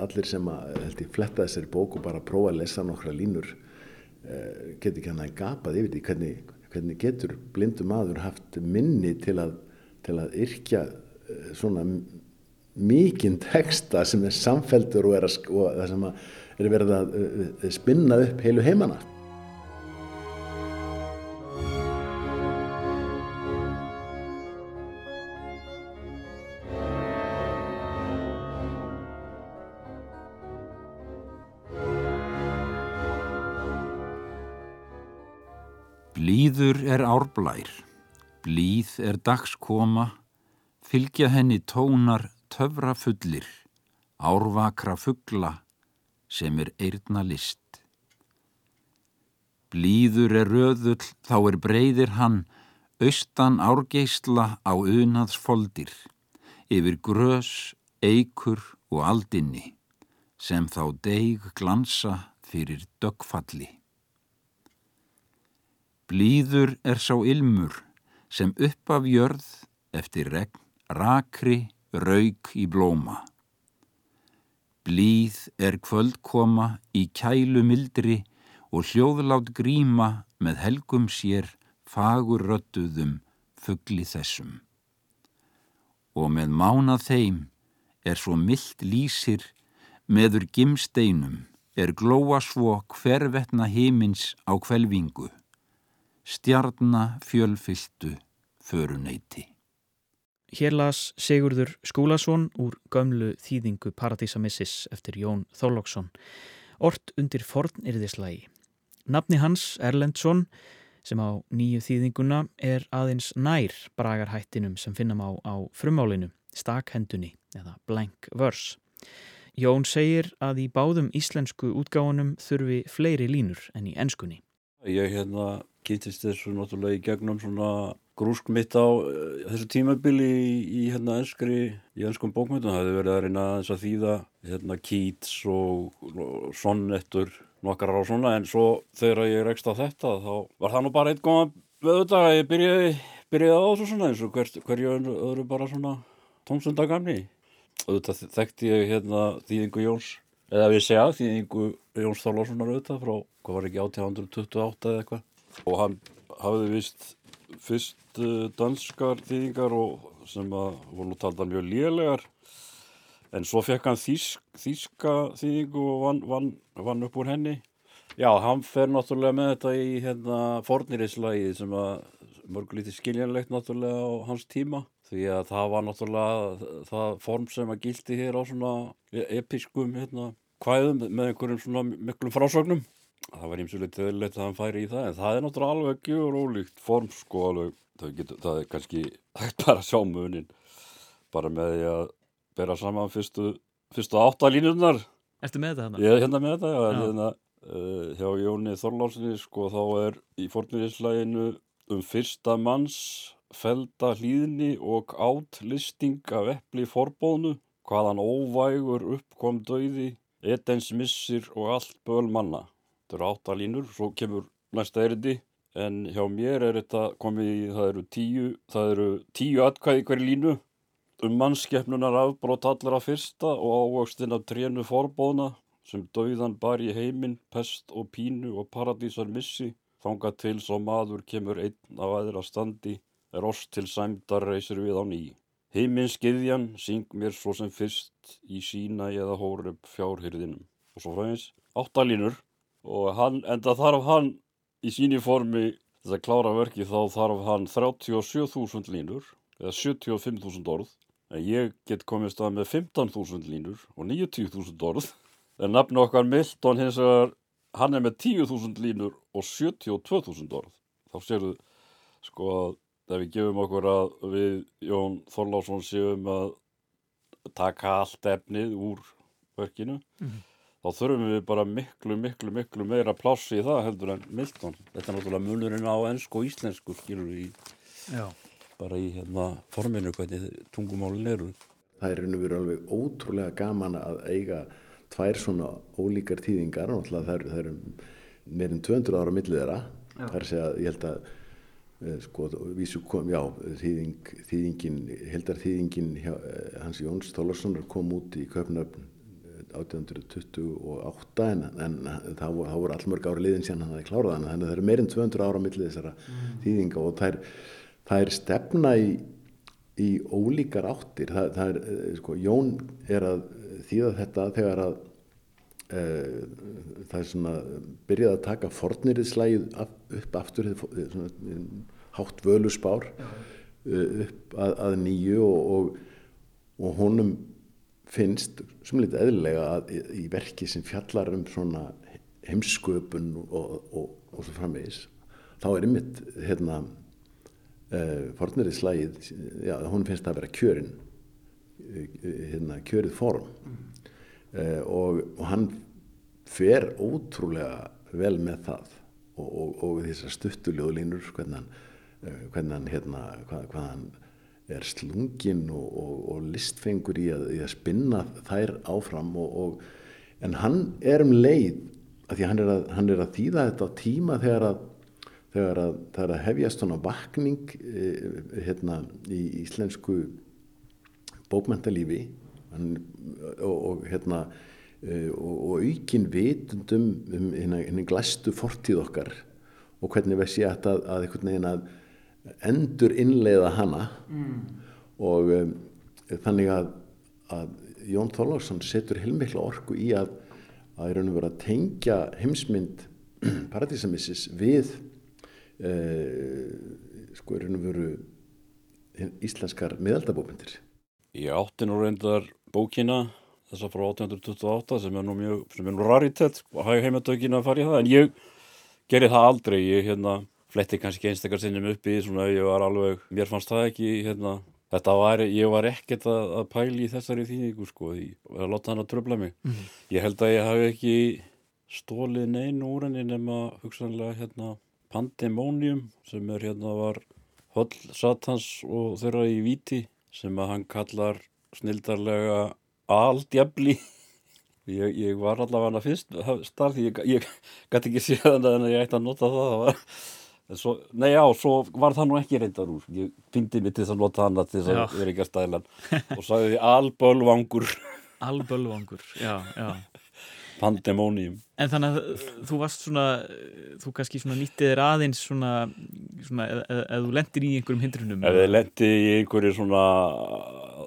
Allir sem að held ég fletta þessari bók og bara prófa að lesa nokkra línur uh, getur ekki hann að yfir því hvernig, hvernig getur blindu maður haft minni til að, til að yrkja svona mikinn texta sem er samfeldur og, er að, og það sem er verið að uh, spinna upp heilu heimana. Blíður er árblær, blíð er dagskoma, fylgja henni tónar töfra fullir, árvakra fuggla sem er eirna list. Blíður er röðull, þá er breyðir hann, austan árgeisla á unaðsfoldir, yfir grös, eikur og aldinni, sem þá deig glansa fyrir dögfalli. Blíður er sá ilmur, sem upp af jörð, eftir regn, rakri, rauk í blóma. Blíð er kvöldkoma í kælu mildri og hljóðlát gríma með helgum sér fagur röttuðum fugli þessum. Og með mánað þeim er svo myllt lýsir, meður gimsteinum er glóa svo hvervetna himins á kvelvingu, stjarna fjölfyltu föruneyti. Hér las Sigurður Skúlason úr gömlu þýðingu Paradísamissis eftir Jón Þorlóksson, ort undir fornirðislægi. Nafni hans, Erlendsson, sem á nýju þýðinguna er aðeins nær bragarhættinum sem finnum á, á frumálinu, stakhendunni eða blank verse. Jón segir að í báðum íslensku útgáfunum þurfi fleiri línur en í enskunni. Ég hérna kýttist þessu náttúrulega í gegnum svona grúsk mitt á uh, þessu tímabili í, í hérna enskri, í enskum bókmyndum. Það hefði verið að reyna aðeins að þýða hérna Keats og, og sonnettur nokkar á svona en svo þegar ég rekst á þetta þá var það nú bara einn góðan vöðudag að ég byrjaði, byrjaði á þessu svona eins og hver, hverju öðru bara svona tómsundagamni. Auðvitað þekkti ég hérna þýðingu Jóns eða við segja þýðingu Jóns Þorlássonar auðvitað frá, hvað var ekki 1828 eða eitthvað og hann hafði vist fyrst uh, danskar þýðingar og sem að voru nú taldar mjög lélegar. En svo fekk hann þýsk, þýska þýðingu og vann, vann, vann upp úr henni. Já, hann fer náttúrulega með þetta í hérna fornirislægi sem að mörgulítið skiljanlegt náttúrulega á hans tíma. Því að það var náttúrulega það form sem að gildi hér á svona episkum hérna kvæðum með einhverjum svona miklum frásögnum það var ímsulegt eðlilegt að hann færi í það en það er náttúrulega alveg gjör ólíkt form sko alveg það, getur, það er kannski hægt bara að sjá munin bara með því að bera saman fyrstu, fyrstu áttalínurnar Ertu með þetta hana? ég er hérna með þetta já, Já. hérna, uh, hjá Jóni Þorlásinni sko þá er í fornirinslæginu um fyrsta manns felda hlýðni og átlisting af epli forbóðnu hvaðan óvægur uppkom döiði etens missir og allt böl manna þetta eru átta línur, svo kemur næsta erindi en hjá mér er þetta komið í, það eru tíu það eru tíu atkvæði hverju línu um mannskeppnunar afbrót allra fyrsta og ávöxtin af trénu forbóðna sem dauðan bar í heiminn, pest og pínu og paradísar missi þangað til svo maður kemur einn á aðra standi er oss til sæmdar reysir við á ný. Heiminn skiðjan syng mér svo sem fyrst í sína eða hórub fjárhyrðinum. Og svo fræðins áttalínur og hann, enda þarf hann í síni formi þess að klára verki þá þarf hann 37.000 línur eða 75.000 orð. En ég get komið stað með 15.000 línur og 90.000 orð. En nafni okkar Milton hins vegar hann er með 10.000 línur og 72.000 orð. Þá sérðu sko að ef við gefum okkur að við Jón Þorlásson séum að taka allt efnið úr verkinu þá þurfum við bara miklu, miklu, miklu meira pláss í það heldur en Milton. Þetta er náttúrulega munurinn á ennsku og íslensku skilur við bara í hérna, forminu hvernig tungumálin eru. Það er raun og veru alveg ótrúlega gaman að eiga tvær svona ólíkar þýðingar og náttúrulega það eru, meirinn 200 ára millið þeirra. Það er að segja, ég held að eh, sko, vísu kom, já, þýðing, þýðingin, heldar þýðingin hjá, eh, hans Jóns Þólarssonar kom út í Köpnöfn 1828 en, en voru, það voru allmörg ára liðin síðan hann hafði klárað hana þannig að það eru meirinn 200 ára millið þessara þýðinga og það er, það er stefna í, í ólíkar áttir. Það, það er, eh, sko, Jón er að þýða þetta þegar að e, það er svona byrjað að taka forniriðslægið upp aftur svona, hátt völuspár eh, upp að, að nýju og, og, og honum finnst sem litið eðlilega að í, verki sem fjallar um svona heimsköpun og, og, og svo framvegis þá er ymmit hérna uh, fornirið slægið já, hún finnst að vera kjörin uh, hérna kjörið form. Uh, og, og hann fer ótrúlega vel með það og, þessar stuttu ljóðlínur hvernig hann, eh, hvernig hann hérna, hvað, hvað hann er slungin og, og, og listfengur í að, í að spinna þær áfram og, en hann er um leið að því hann er að, hann er að þýða þetta á tíma þegar að þegar að það er að hefjast svona vakning eh, hérna í íslensku bókmæntalífi hann, og, og hérna eh, og, og aukin vitundum um hérna, hérna glæstu fortíð okkar og hvernig við sé að, að einhvern veginn að endur innleiða hana og um, þannig að, að Jón Þorláksson setur heilmikla orku í að að í raun og vera að tengja heimsmynd paradísamissis við eh, sko í raun og veru íslenskar miðaldabókmyndir. Ég átti nú reyndar bókina þessa frá 1828 sem er nú mjög, sem er nú raritet og hæg heimatökin að fara í það en ég gerði það aldrei, ég hérna fletti kannski einstakar sinnum upp í svona ég var alveg, mér fannst það ekki hérna, þetta var, ég var ekkert að, að pæli í þessari þýðingu sko því að láta hann að tröfla mig ég held að ég hafi ekki stólið neinu úr henni nema hugsanlega hérna Pandemonium sem er hérna var höll Satans og þeirra í víti sem að hann kallar snildarlega aldjafli ég, ég var allavega hann fyrst starf því ég, ég gæti ekki séð hann en ég ætti að nota það, það var, svo, nei já, svo var það nú ekki reyndar úr. Ég fyndi mig til að nota hann til þess að vera ekki að stælan og sagði albölvangur. Albölvangur, já, já. Pandemonium En þannig að þú varst svona þú kannski svona nýttið þér aðeins svona, svona eða þú lendir í einhverjum hindrunum Ef þið lendi í einhverju svona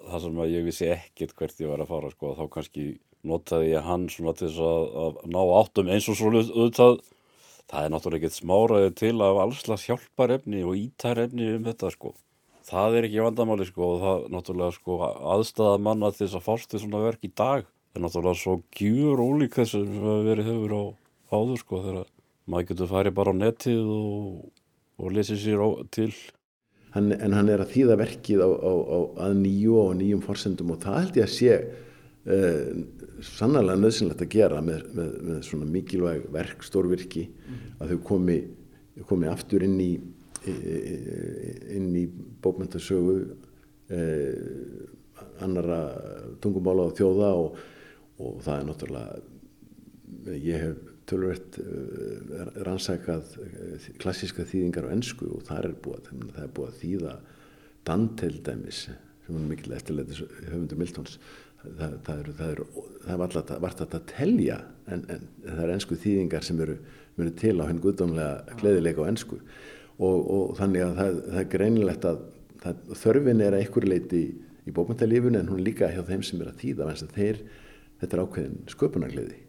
það sem að ég vissi ekkert hvert ég var að fara sko, þá kannski notaði ég hann svona til þess að, að ná áttum eins og svo auðvitað það er náttúrulega ekkert smáraði til af allslags hjálparefni og ítarefni um þetta sko. Það er ekki vandamáli sko og það náttúrulega sko aðstæða manna til þess að fást við svona verk í dag er náttúrulega svo gjur ólík þess hefur verið hefur á áður sko þegar maður getur farið bara á netið og, og lesið sér á, til hann, en hann er að þýða verkið á, á, að nýju og nýjum forsendum og það held ég að sé uh, sannlega nöðsynlegt að gera með, með, með svona mikilvæg verk, stórvirki að þau komi, komi aftur inn í inn í bókmyndasögu uh, annara tungumála og þjóða og, og það er náttúrulega ég hef uh, rannsakað klassíska þýðingar á ensku og það er búið, það er búið að þýða Dante til dæmis sem er mikil eftirleitis höfundur Miltons það, það er, það er, það er alltaf vart að telja en, en það er ensku þýðingar sem eru, eru til á henn guðdómlega gleðileika á ensku. Og, og þannig að það, það er greinilegt að það, þörfin er að einhver leiti í, í bókmyndalífunu en hún líka hjá þeim sem er að vegna þess að þeir, þetta er ákveðin sköpunargleði.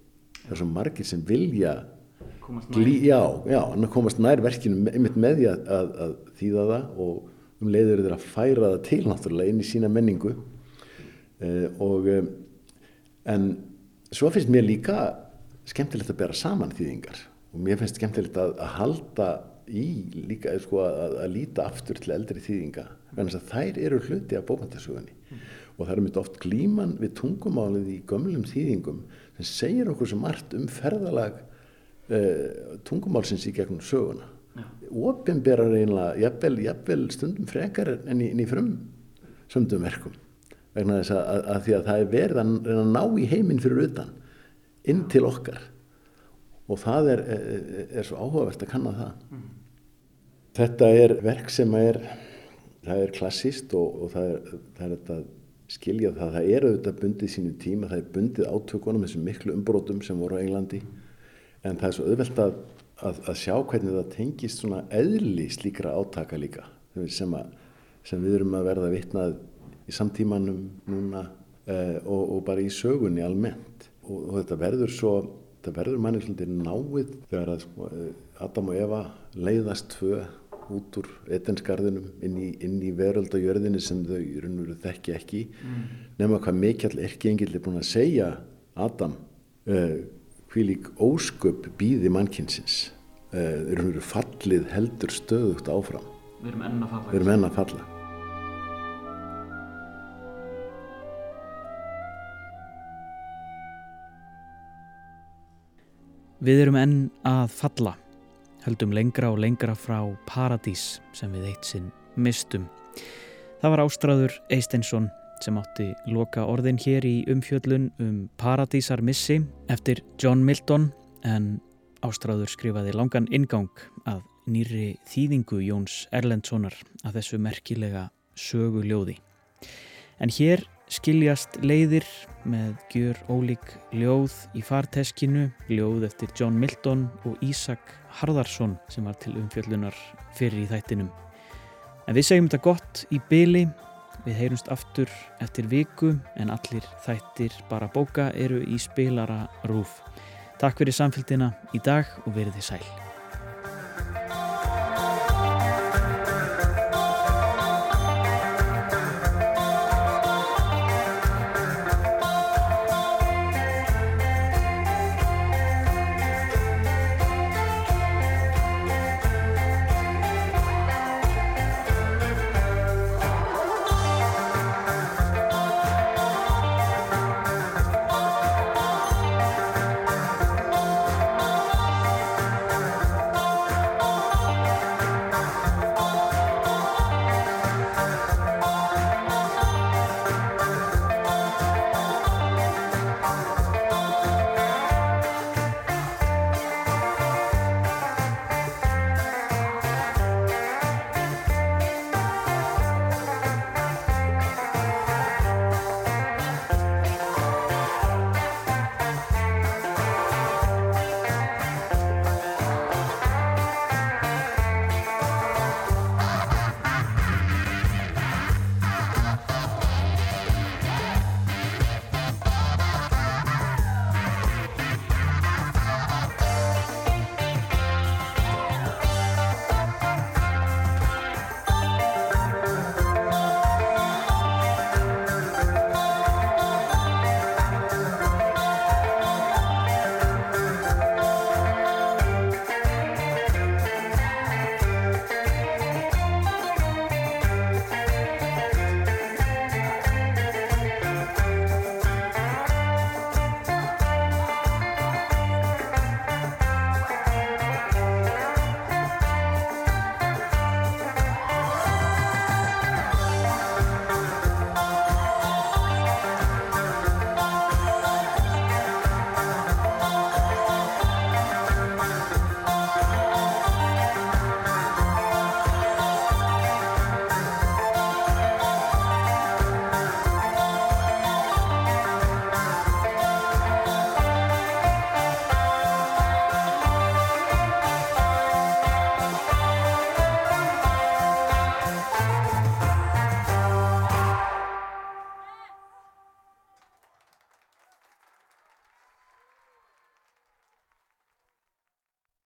Það er svo margir sem vilja glí, já, já, hann komast nær verkinu einmitt með því að, að, að þýða það og um leiður þeir að færa það til náttúrulega inn í sína menningu og um, en svo finnst mér líka skemmtilegt að bera saman þýðingar. Og mér finnst skemmtilegt að, að halda í líka sko, að, að líta aftur til eldri þýðinga vegna þess að þær eru hluti af bókmyndasögunni og það er mitt oft glíman við tungumálið í gömlum þýðingum sem segir okkur svo margt um ferðalag uh, tungumálsins í gegnum söguna. Opinberar einlega jafnvel, jafnvel stundum frekar en í, en í frum sömdum verkum vegna þess að, að, því að það er verið að, að ná í heiminn fyrir utan inn til okkar. Og það er, er, er svo áhugavert að kanna það. Þetta er verk sem er það er klassíst og, og það er, það er þetta skilja það, það er auðvitað bundið sínu tíma, það er bundið átökunum þessum miklu umbrótum sem voru á Englandi. En það er svo auðvelt að, að, að sjá hvernig það tengist svona eðli slíkra átaka líka sem, sem við erum að verða vitnað í samtímanum núna eh, og, og bara í sögunni almennt. Og, og þetta verður svo þetta verður manni svolítið náið þegar að sko, Adam og Eva leiðast tvö út úr etensgarðinum inn í, í veröldajörðinni sem þau í raun og veru þekki ekki. Mm. nema hvað mikill erkiengil er búin að segja Adam uh, hví lík ósköp býði mannkynsins. Uh, í raun og veru fallið heldur stöðugt áfram. Við erum enn að falla. Við erum enn að falla Við erum enn að falla höldum lengra og lengra frá Paradís sem við eitt sinn mistum. Það var Ástráður Eisteinsson sem átti loka orðin hér í umfjöllun um Paradísar missi eftir John Milton en Ástráður skrifaði langan ingang að nýri þýðingu Jóns Erlendssonar að þessu merkilega söguljóði. En hér skiljast leiðir með gjör ólík ljóð í farteskinu, ljóð eftir John Milton og Ísak Harðarsson sem var til umfjöllunar fyrir í þættinum. En við segjum þetta gott í byli, við heyrumst aftur eftir viku en allir þættir bara bóka eru í spilara rúf. Takk fyrir samfélgina í dag og verið þið sæl.